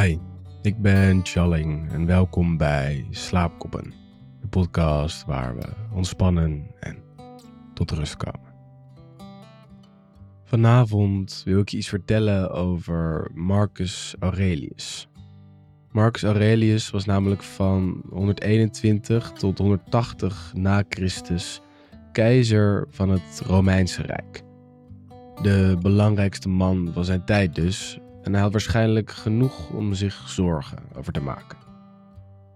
Hi, ik ben Challing en welkom bij Slaapkoppen, de podcast waar we ontspannen en tot rust komen. Vanavond wil ik je iets vertellen over Marcus Aurelius. Marcus Aurelius was namelijk van 121 tot 180 na Christus keizer van het Romeinse Rijk. De belangrijkste man van zijn tijd dus, en hij had waarschijnlijk genoeg om zich zorgen over te maken.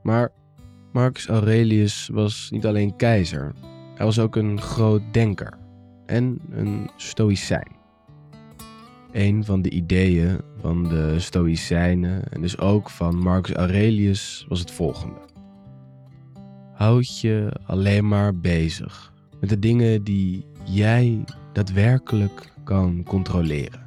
Maar Marcus Aurelius was niet alleen keizer, hij was ook een groot denker en een stoïcijn. Een van de ideeën van de Stoïcijnen en dus ook van Marcus Aurelius was het volgende. Houd je alleen maar bezig met de dingen die jij daadwerkelijk kan controleren.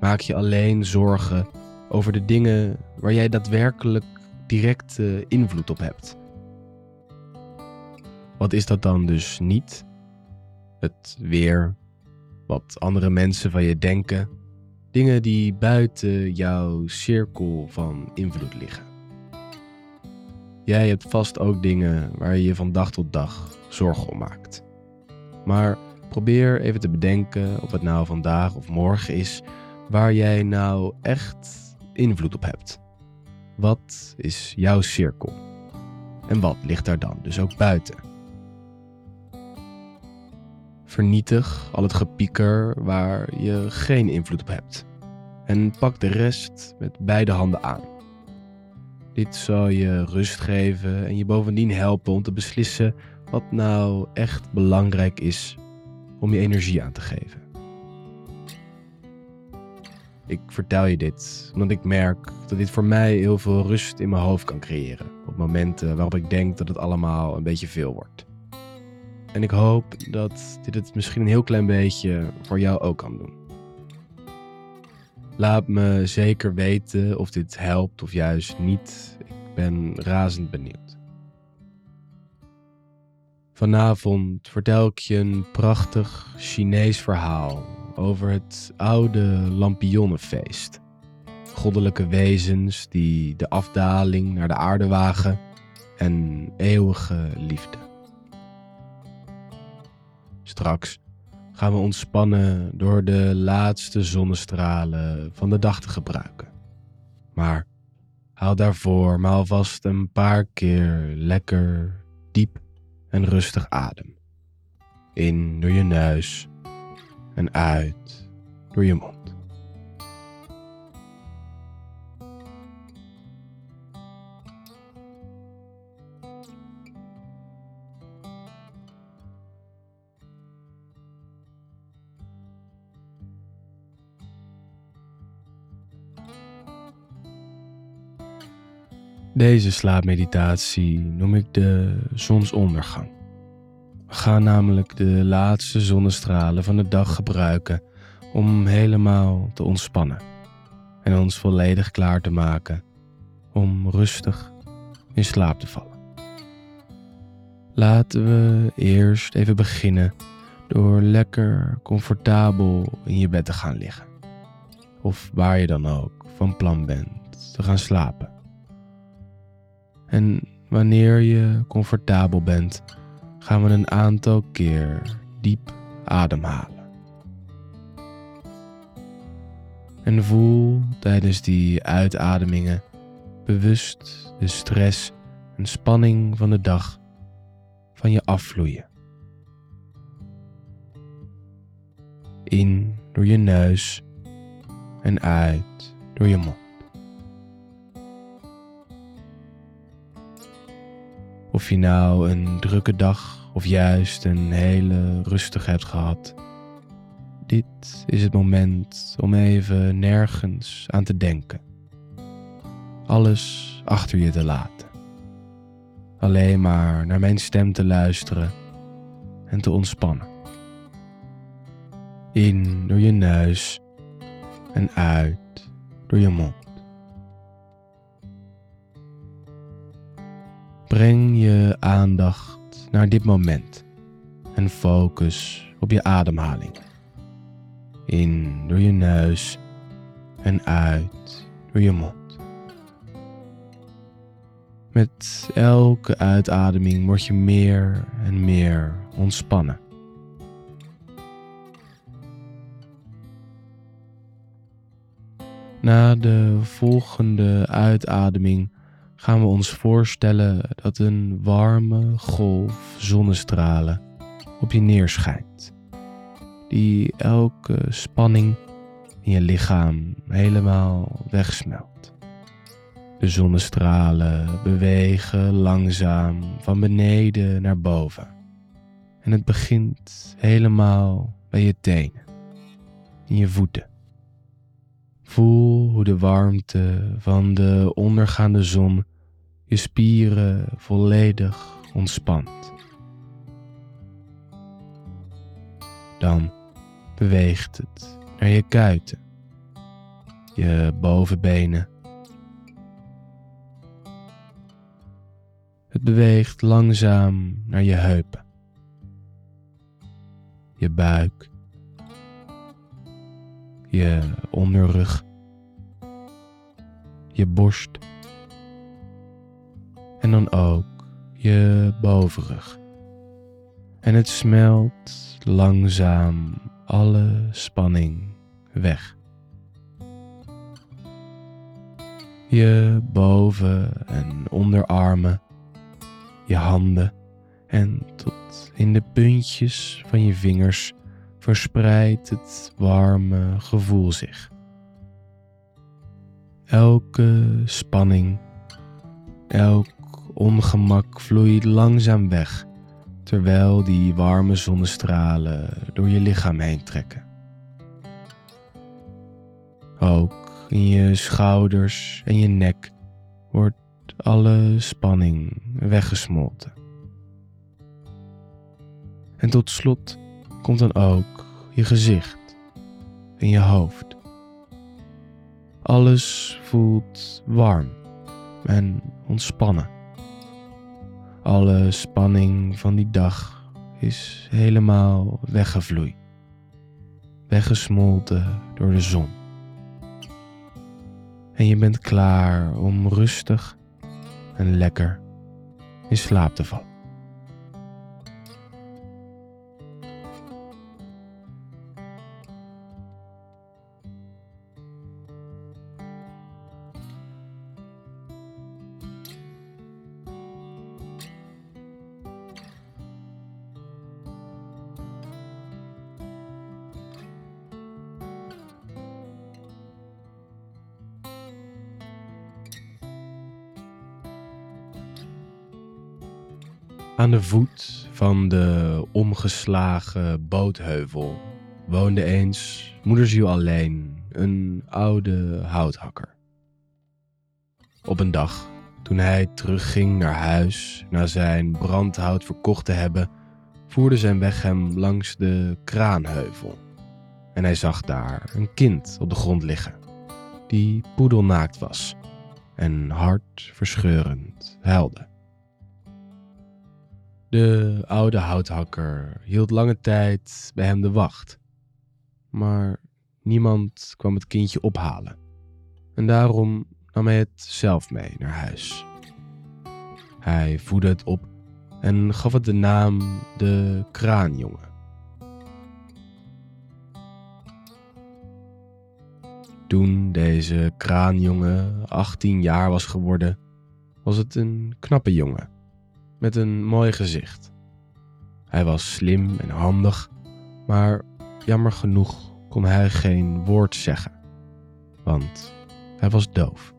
Maak je alleen zorgen over de dingen waar jij daadwerkelijk directe invloed op hebt. Wat is dat dan dus niet? Het weer, wat andere mensen van je denken, dingen die buiten jouw cirkel van invloed liggen. Jij hebt vast ook dingen waar je je van dag tot dag zorgen om maakt. Maar probeer even te bedenken of het nou vandaag of morgen is waar jij nou echt invloed op hebt. Wat is jouw cirkel? En wat ligt daar dan dus ook buiten? Vernietig al het gepieker waar je geen invloed op hebt. En pak de rest met beide handen aan. Dit zal je rust geven en je bovendien helpen om te beslissen wat nou echt belangrijk is om je energie aan te geven. Ik vertel je dit omdat ik merk dat dit voor mij heel veel rust in mijn hoofd kan creëren. Op momenten waarop ik denk dat het allemaal een beetje veel wordt. En ik hoop dat dit het misschien een heel klein beetje voor jou ook kan doen. Laat me zeker weten of dit helpt of juist niet. Ik ben razend benieuwd. Vanavond vertel ik je een prachtig Chinees verhaal over het oude lampionnenfeest. Goddelijke wezens die de afdaling naar de aarde wagen en eeuwige liefde. Straks gaan we ontspannen door de laatste zonnestralen van de dag te gebruiken. Maar haal daarvoor maar alvast een paar keer lekker diep en rustig adem. In door je neus en uit door je mond. Deze slaapmeditatie noem ik de zonsondergang. Gaan namelijk de laatste zonnestralen van de dag gebruiken om helemaal te ontspannen en ons volledig klaar te maken om rustig in slaap te vallen. Laten we eerst even beginnen door lekker comfortabel in je bed te gaan liggen. Of waar je dan ook van plan bent te gaan slapen. En wanneer je comfortabel bent, gaan we een aantal keer diep ademhalen. En voel tijdens die uitademingen bewust de stress en spanning van de dag van je afvloeien. In door je neus en uit door je mond. Of je nou een drukke dag of juist een hele rustige hebt gehad. Dit is het moment om even nergens aan te denken. Alles achter je te laten. Alleen maar naar mijn stem te luisteren en te ontspannen. In door je neus en uit door je mond. Breng je aandacht naar dit moment en focus op je ademhaling. In door je neus en uit door je mond. Met elke uitademing word je meer en meer ontspannen. Na de volgende uitademing gaan we ons voorstellen dat een warme golf zonnestralen op je neerschijnt, die elke spanning in je lichaam helemaal wegsmelt. De zonnestralen bewegen langzaam van beneden naar boven. En het begint helemaal bij je tenen, in je voeten. Voel hoe de warmte van de ondergaande zon je spieren volledig ontspant. Dan beweegt het naar je kuiten, je bovenbenen. Het beweegt langzaam naar je heupen, je buik, je onderrug, je borst en dan ook je bovenrug. En het smelt langzaam alle spanning weg. Je boven- en onderarmen, je handen en tot in de puntjes van je vingers verspreidt het warme gevoel zich. Elke spanning, elk ongemak vloeit langzaam weg, terwijl die warme zonnestralen door je lichaam heen trekken. Ook in je schouders en je nek wordt alle spanning weggesmolten. En tot slot komt dan ook je gezicht en je hoofd. Alles voelt warm en ontspannen. Alle spanning van die dag is helemaal weggevloeid, weggesmolten door de zon. En je bent klaar om rustig en lekker in slaap te vallen. Aan de voet van de omgeslagen bootheuvel woonde eens moederziel alleen een oude houthakker. Op een dag, toen hij terugging naar huis na zijn brandhout verkocht te hebben, voerde zijn weg hem langs de kraanheuvel. En hij zag daar een kind op de grond liggen, die poedelnaakt was en hartverscheurend huilde. De oude houthakker hield lange tijd bij hem de wacht, maar niemand kwam het kindje ophalen. En daarom nam hij het zelf mee naar huis. Hij voedde het op en gaf het de naam de kraanjongen. Toen deze kraanjongen 18 jaar was geworden, was het een knappe jongen met een mooi gezicht. Hij was slim en handig, maar jammer genoeg kon hij geen woord zeggen, want hij was doof.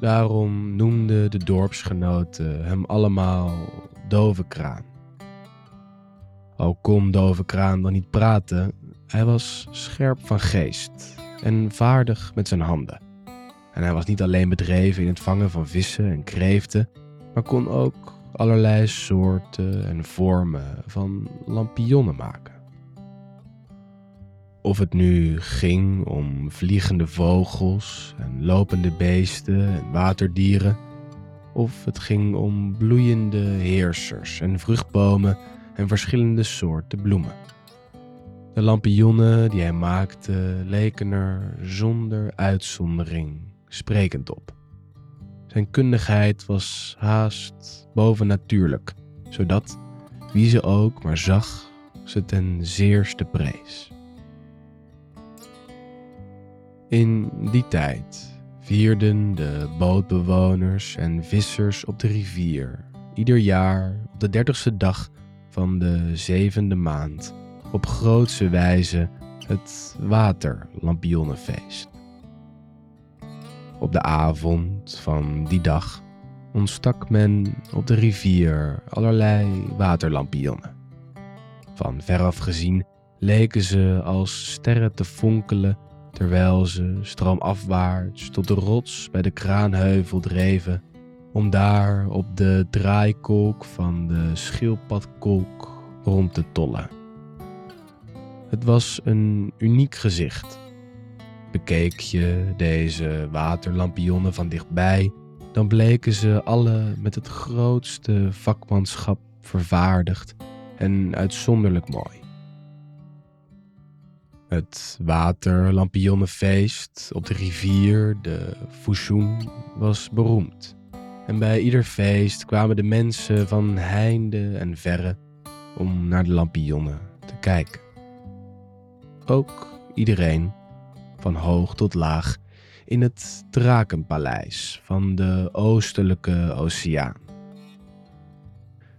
Daarom noemden de dorpsgenoten hem allemaal Dove Kraan. Al kon Dove Kraan dan niet praten, hij was scherp van geest en vaardig met zijn handen. En hij was niet alleen bedreven in het vangen van vissen en kreeften, maar kon ook allerlei soorten en vormen van lampionnen maken. Of het nu ging om vliegende vogels en lopende beesten en waterdieren, of het ging om bloeiende heersers en vruchtbomen en verschillende soorten bloemen. De lampionnen die hij maakte leken er zonder uitzondering sprekend op. Zijn kundigheid was haast bovennatuurlijk, zodat wie ze ook maar zag, ze ten zeerste prees. In die tijd vierden de bootbewoners en vissers op de rivier ieder jaar op de dertigste dag van de zevende maand op grootse wijze het waterlampionnenfeest. Op de avond van die dag ontstak men op de rivier allerlei waterlampionnen. Van veraf gezien leken ze als sterren te fonkelen terwijl ze stroomafwaarts tot de rots bij de kraanheuvel dreven om daar op de draaikolk van de schildpadkolk rond te tollen. Het was een uniek gezicht. Bekeek je deze waterlampionnen van dichtbij, dan bleken ze alle met het grootste vakmanschap vervaardigd en uitzonderlijk mooi. Het waterlampionnenfeest op de rivier, de Fushun, was beroemd. En bij ieder feest kwamen de mensen van heinde en verre om naar de lampionnen te kijken. Ook iedereen, van hoog tot laag, in het Drakenpaleis van de Oostelijke Oceaan.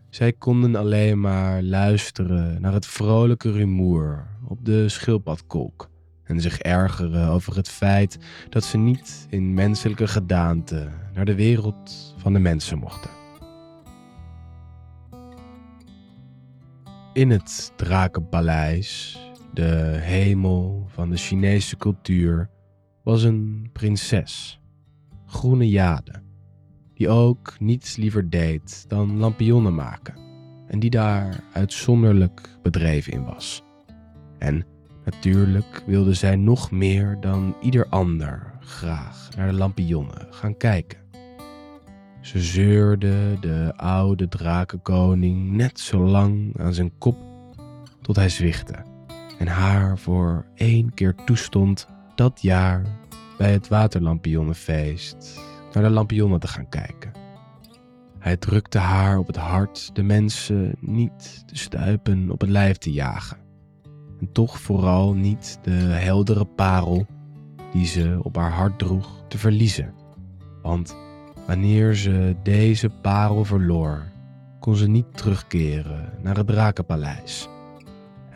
Zij konden alleen maar luisteren naar het vrolijke rumoer op de schildpadkolk en zich ergeren over het feit dat ze niet in menselijke gedaante naar de wereld van de mensen mochten. In het Drakenpaleis, de hemel van de Chinese cultuur, was een prinses, Groene Jade, die ook niets liever deed dan lampionnen maken en die daar uitzonderlijk bedreven in was. En natuurlijk wilde zij nog meer dan ieder ander graag naar de lampionnen gaan kijken. Ze zeurde de oude drakenkoning net zo lang aan zijn kop tot hij zwichtte en haar voor één keer toestond dat jaar bij het waterlampionnenfeest naar de lampionnen te gaan kijken. Hij drukte haar op het hart de mensen niet te stuipen op het lijf te jagen. En toch vooral niet de heldere parel die ze op haar hart droeg te verliezen. Want wanneer ze deze parel verloor, kon ze niet terugkeren naar het drakenpaleis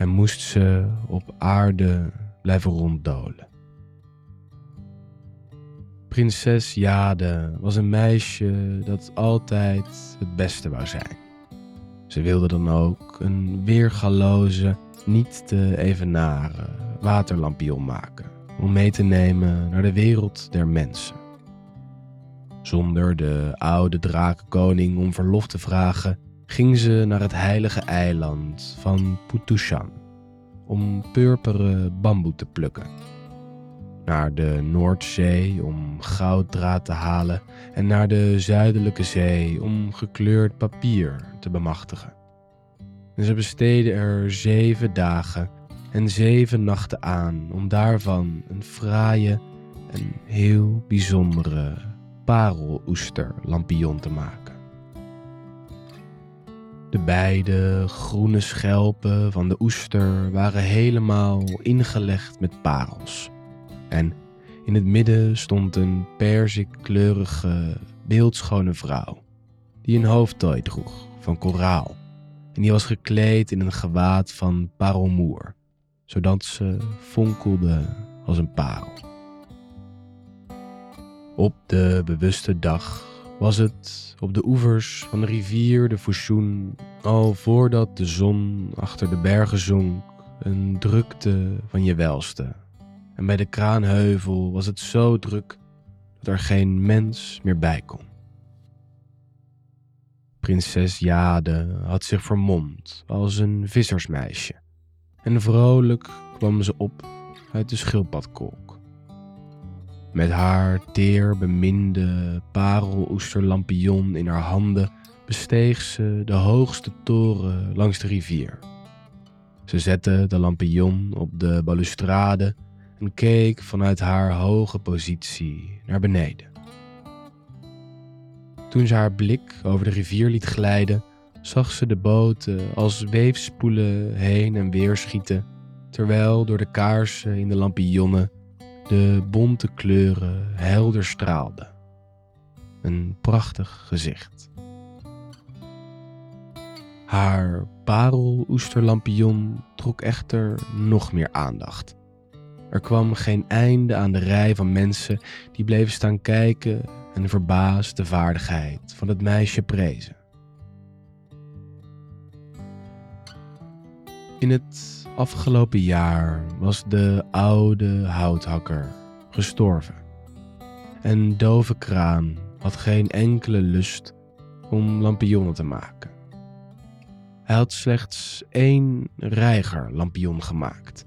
en moest ze op aarde blijven ronddolen. Prinses Jade was een meisje dat altijd het beste wou zijn. Ze wilde dan ook een weergaloze, niet te evenaren waterlampion maken om mee te nemen naar de wereld der mensen. Zonder de oude drakenkoning om verlof te vragen, ging ze naar het heilige eiland van Putushan om purperen bamboe te plukken. Naar de Noordzee om gouddraad te halen en naar de Zuidelijke Zee om gekleurd papier te bemachtigen. En ze besteden er zeven dagen en zeven nachten aan om daarvan een fraaie en heel bijzondere pareloester lampion te maken. De beide groene schelpen van de oester waren helemaal ingelegd met parels. En in het midden stond een perzikkleurige, beeldschone vrouw, die een hoofdtooi droeg van koraal. En die was gekleed in een gewaad van parelmoer, zodat ze fonkelde als een parel. Op de bewuste dag was het op de oevers van de rivier de Fushun, al voordat de zon achter de bergen zonk, een drukte van je welste. En bij de kraanheuvel was het zo druk dat er geen mens meer bij kon. Prinses Jade had zich vermomd als een vissersmeisje en vrolijk kwam ze op uit de schildpadkolk. Met haar teer beminde pareloesterlampion in haar handen besteeg ze de hoogste toren langs de rivier. Ze zette de lampion op de balustrade en keek vanuit haar hoge positie naar beneden. Toen ze haar blik over de rivier liet glijden, zag ze de boten als weefspoelen heen en weer schieten, terwijl door de kaarsen in de lampionnen de bonte kleuren helder straalden. Een prachtig gezicht. Haar pareloesterlampion trok echter nog meer aandacht. Er kwam geen einde aan de rij van mensen die bleven staan kijken en verbaasd de vaardigheid van het meisje prezen. In het afgelopen jaar was de oude houthakker gestorven. En dove kraan had geen enkele lust om lampionnen te maken. Hij had slechts één reigerlampion gemaakt,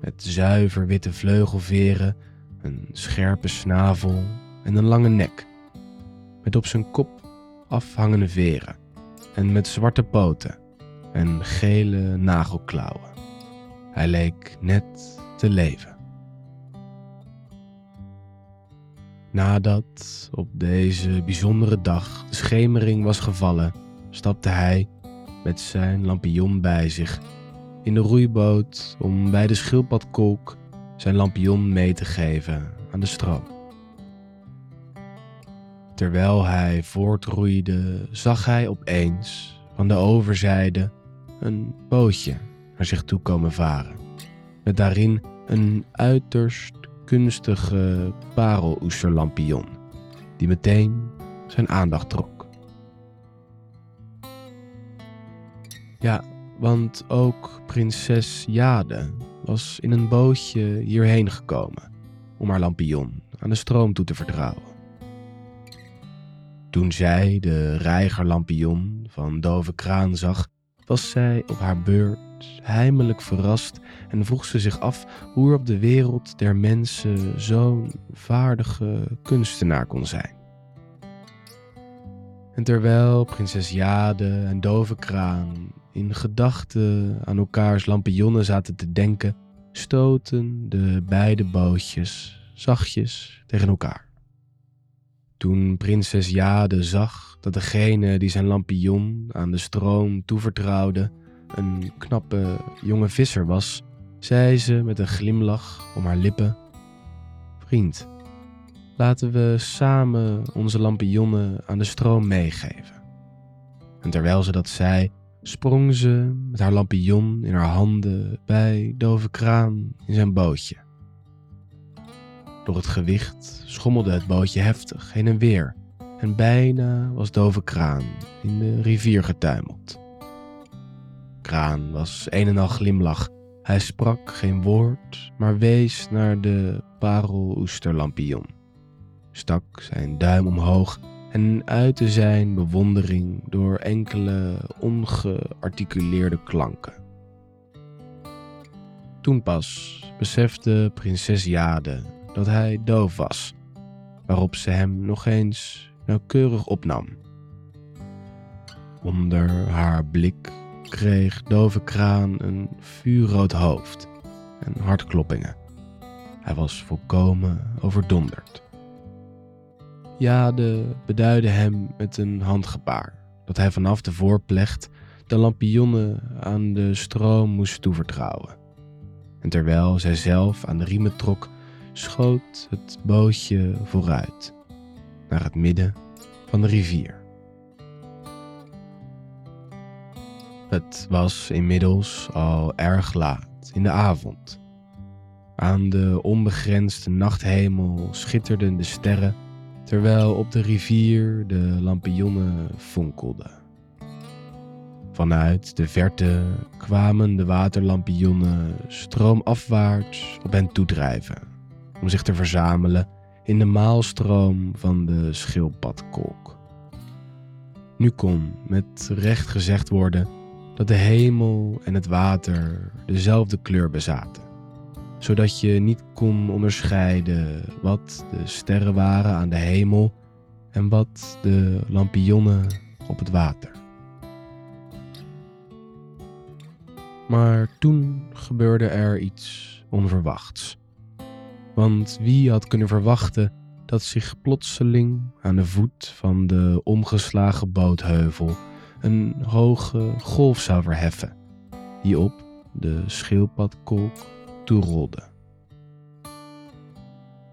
met zuiver witte vleugelveren, een scherpe snavel en een lange nek, met op zijn kop afhangende veren en met zwarte poten en gele nagelklauwen. Hij leek net te leven. Nadat op deze bijzondere dag de schemering was gevallen, stapte hij met zijn lampion bij zich in de roeiboot om bij de schildpadkolk zijn lampion mee te geven aan de stroom. Terwijl hij voortroeide, zag hij opeens van de overzijde een bootje naar zich toe komen varen, met daarin een uiterst kunstige pareloesterlampion, die meteen zijn aandacht trok. Ja, want ook prinses Jade was in een bootje hierheen gekomen om haar lampion aan de stroom toe te vertrouwen. Toen zij de reigerlampion van Dove Kraan zag, was zij op haar beurt heimelijk verrast en vroeg ze zich af hoe er op de wereld der mensen zo'n vaardige kunstenaar kon zijn. En terwijl prinses Jade en Dove Kraan in gedachten aan elkaars lampionnen zaten te denken, stoten de beide bootjes zachtjes tegen elkaar. Toen prinses Jade zag dat degene die zijn lampion aan de stroom toevertrouwde een knappe jonge visser was, zei ze met een glimlach om haar lippen: Vriend, laten we samen onze lampionnen aan de stroom meegeven. En terwijl ze dat zei, sprong ze met haar lampion in haar handen bij Dove Kraan in zijn bootje. Door het gewicht schommelde het bootje heftig heen en weer en bijna was Dove Kraan in de rivier getuimeld. Kraan was een en al glimlach. Hij sprak geen woord, maar wees naar de pareloesterlampion, stak zijn duim omhoog en uitte zijn bewondering door enkele ongearticuleerde klanken. Toen pas besefte prinses Jade dat hij doof was, waarop ze hem nog eens nauwkeurig opnam. Onder haar blik kreeg dove kraan een vuurrood hoofd en hartkloppingen. Hij was volkomen overdonderd. Jade beduidde hem met een handgebaar dat hij vanaf de voorplecht de lampionnen aan de stroom moest toevertrouwen. En terwijl zij zelf aan de riemen trok, schoot het bootje vooruit naar het midden van de rivier. Het was inmiddels al erg laat in de avond. Aan de onbegrensde nachthemel schitterden de sterren, terwijl op de rivier de lampionnen fonkelden. Vanuit de verte kwamen de waterlampionnen stroomafwaarts op hen toedrijven, om zich te verzamelen in de maalstroom van de schildpadkolk. Nu kon met recht gezegd worden dat de hemel en het water dezelfde kleur bezaten, zodat je niet kon onderscheiden wat de sterren waren aan de hemel en wat de lampionnen op het water. Maar toen gebeurde er iets onverwachts. Want wie had kunnen verwachten dat zich plotseling aan de voet van de omgeslagen bootheuvel een hoge golf zou verheffen, die op de schildpadkolk toerolde.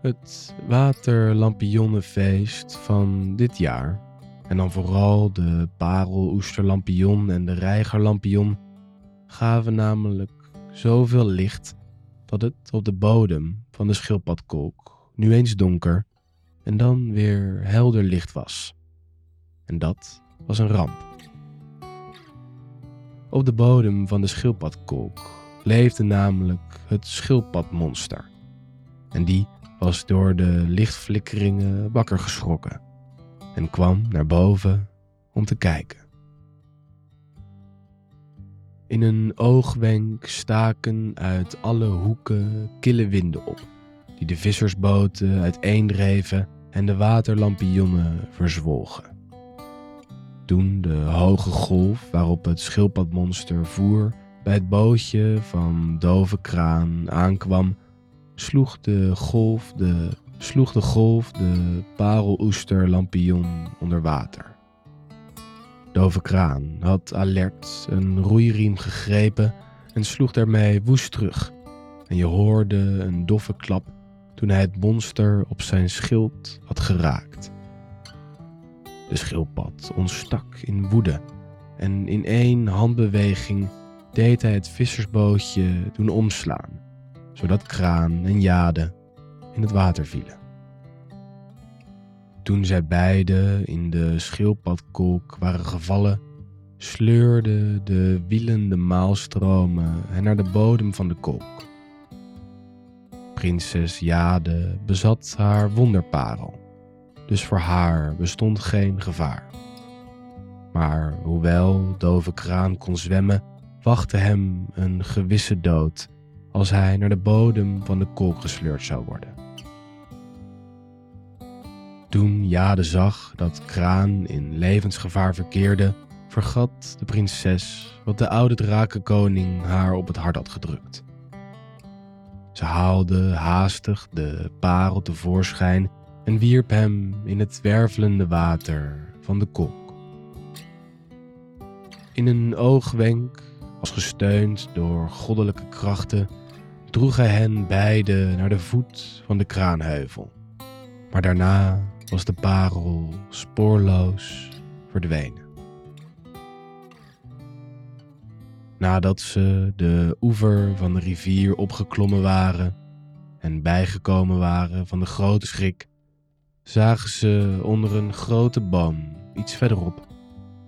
Het waterlampionnenfeest van dit jaar, en dan vooral de pareloesterlampion en de reigerlampion, gaven namelijk zoveel licht dat het op de bodem van de schildpadkolk nu eens donker en dan weer helder licht was. En dat was een ramp. Op de bodem van de schildpadkolk leefde namelijk het schildpadmonster. En die was door de lichtflikkeringen wakker geschrokken en kwam naar boven om te kijken. In een oogwenk staken uit alle hoeken kille winden op, die de vissersboten uiteendreven en de waterlampionnen verzwolgen. Toen de hoge golf waarop het schildpadmonster voer bij het bootje van Dove Kraan aankwam, sloeg de golf de, sloeg de, golf de onder water. Dove Kraan had alert een roeiriem gegrepen en sloeg daarmee woest terug. En je hoorde een doffe klap toen hij het monster op zijn schild had geraakt. De schildpad ontstak in woede en in één handbeweging deed hij het vissersbootje doen omslaan, zodat Kraan en Jade in het water vielen. Toen zij beiden in de schildpadkolk waren gevallen, sleurden de wielende maalstromen hen naar de bodem van de kolk. Prinses Jade bezat haar wonderparel, dus voor haar bestond geen gevaar. Maar hoewel Dove Kraan kon zwemmen, wachtte hem een gewisse dood als hij naar de bodem van de kolk gesleurd zou worden. Toen Jade zag dat Kraan in levensgevaar verkeerde, vergat de prinses wat de oude drakenkoning haar op het hart had gedrukt. Ze haalde haastig de parel tevoorschijn en wierp hem in het wervelende water van de kolk. In een oogwenk, als gesteund door goddelijke krachten, droeg hij hen beiden naar de voet van de kraanheuvel. Maar daarna was de parel spoorloos verdwenen. Nadat ze de oever van de rivier opgeklommen waren en bijgekomen waren van de grote schrik, zagen ze onder een grote boom iets verderop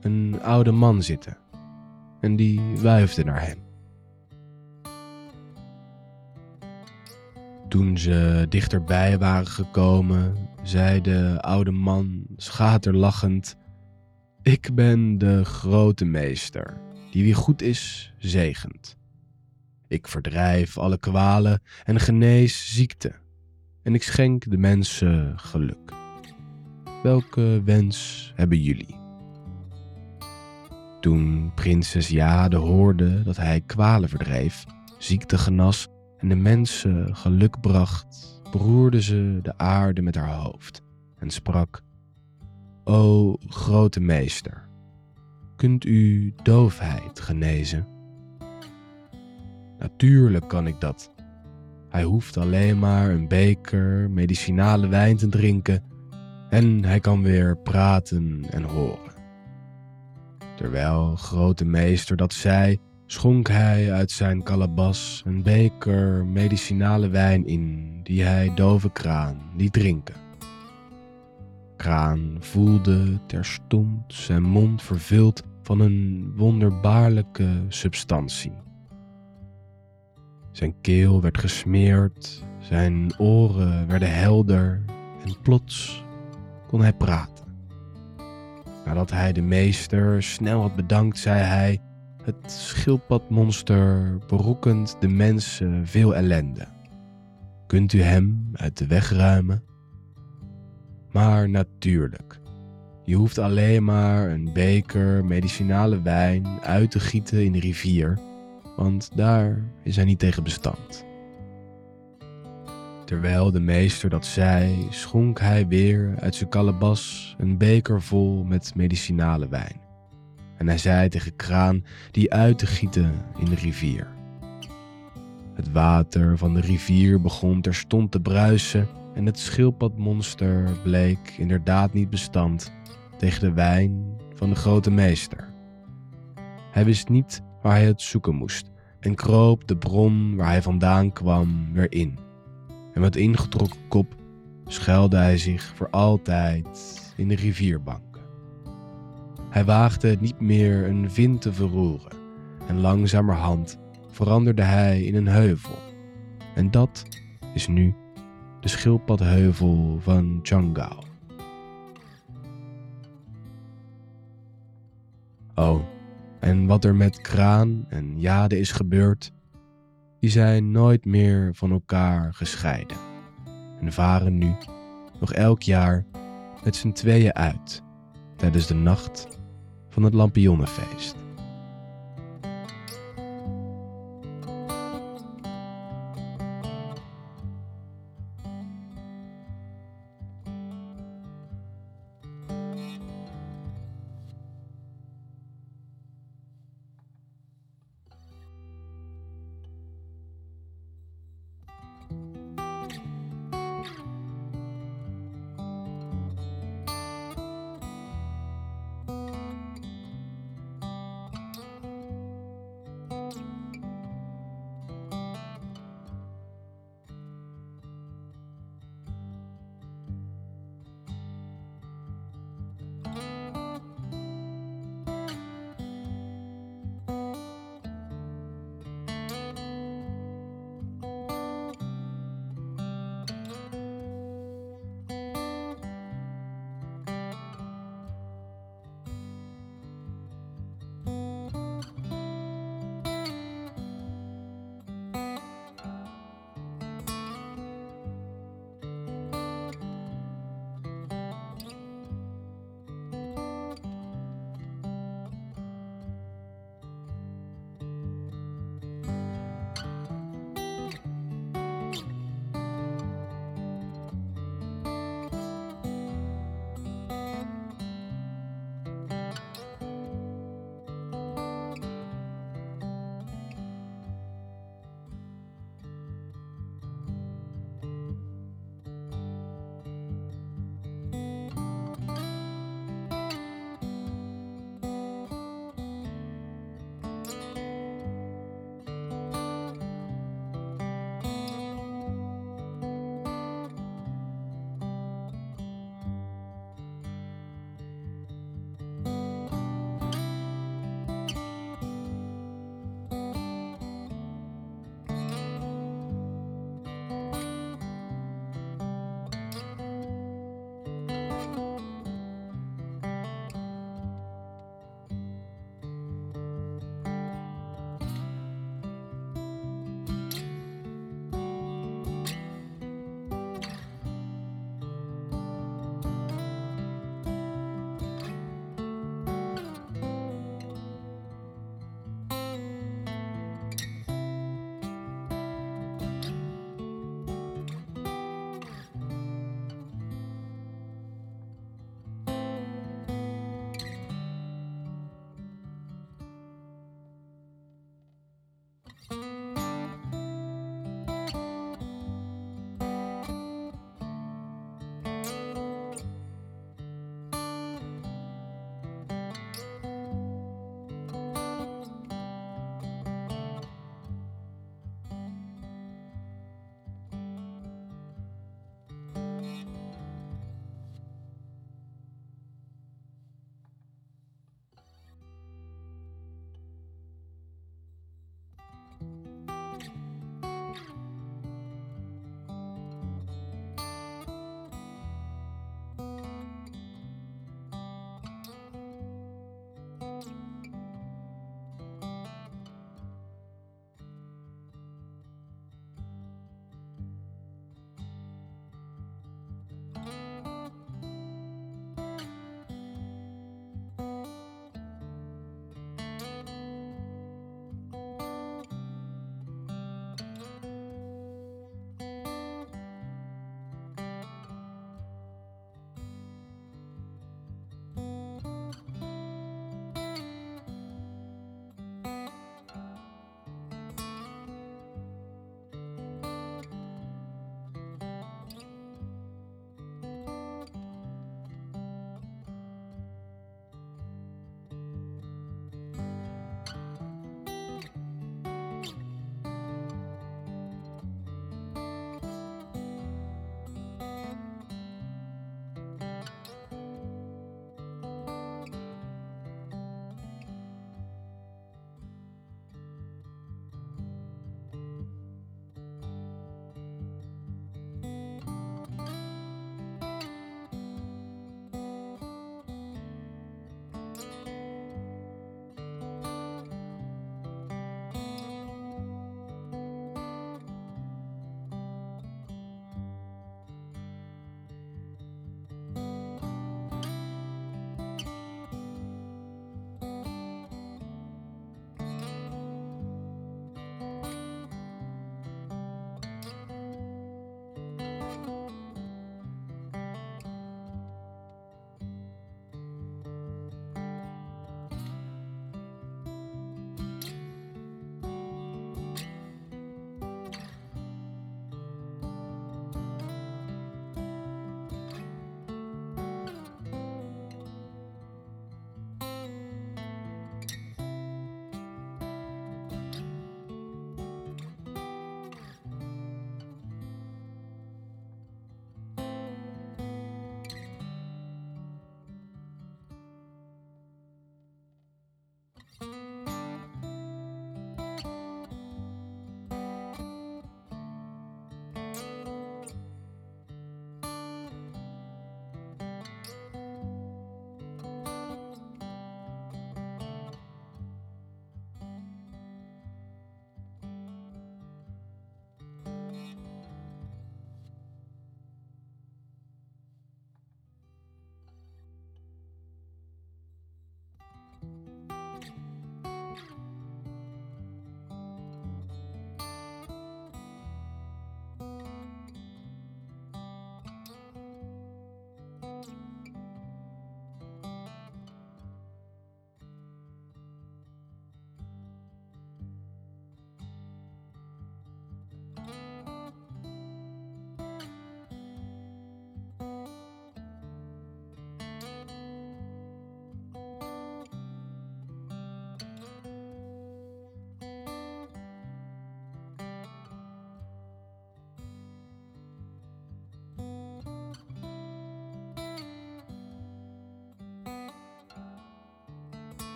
een oude man zitten en die wuifde naar hen. Toen ze dichterbij waren gekomen, zei de oude man schaterlachend: Ik ben de grote meester, die wie goed is, zegent. Ik verdrijf alle kwalen en genees ziekte, en ik schenk de mensen geluk. Welke wens hebben jullie? Toen prinses Jade hoorde dat hij kwalen verdreef, ziekte genas en de mensen geluk bracht, beroerde ze de aarde met haar hoofd en sprak: O grote meester, kunt u doofheid genezen? Natuurlijk kan ik dat. Hij hoeft alleen maar een beker medicinale wijn te drinken en hij kan weer praten en horen. Terwijl grote meester dat zei, schonk hij uit zijn kalabas een beker medicinale wijn in, die hij dove kraan liet drinken. Kraan voelde terstond zijn mond vervuld van een wonderbaarlijke substantie. Zijn keel werd gesmeerd, zijn oren werden helder en plots kon hij praten. Nadat hij de meester snel had bedankt, zei hij: Het schildpadmonster berokkent de mensen veel ellende. Kunt u hem uit de weg ruimen? Maar natuurlijk, je hoeft alleen maar een beker medicinale wijn uit te gieten in de rivier want daar is hij niet tegen bestand. Terwijl de meester dat zei, schonk hij weer uit zijn kalebas een beker vol met medicinale wijn. En hij zei tegen Kraan die uit te gieten in de rivier. Het water van de rivier begon terstond te bruisen en het schildpadmonster bleek inderdaad niet bestand tegen de wijn van de grote meester. Hij wist niet waar hij het zoeken moest en kroop de bron waar hij vandaan kwam weer in. En met ingetrokken kop schuilde hij zich voor altijd in de rivierbanken. Hij waagde het niet meer een vin te verroeren en langzamerhand veranderde hij in een heuvel. En dat is nu de schildpadheuvel van Changao. Oh, en wat er met Kraan en Jade is gebeurd, die zijn nooit meer van elkaar gescheiden en varen nu nog elk jaar met z'n tweeën uit tijdens de nacht van het Lampionnenfeest.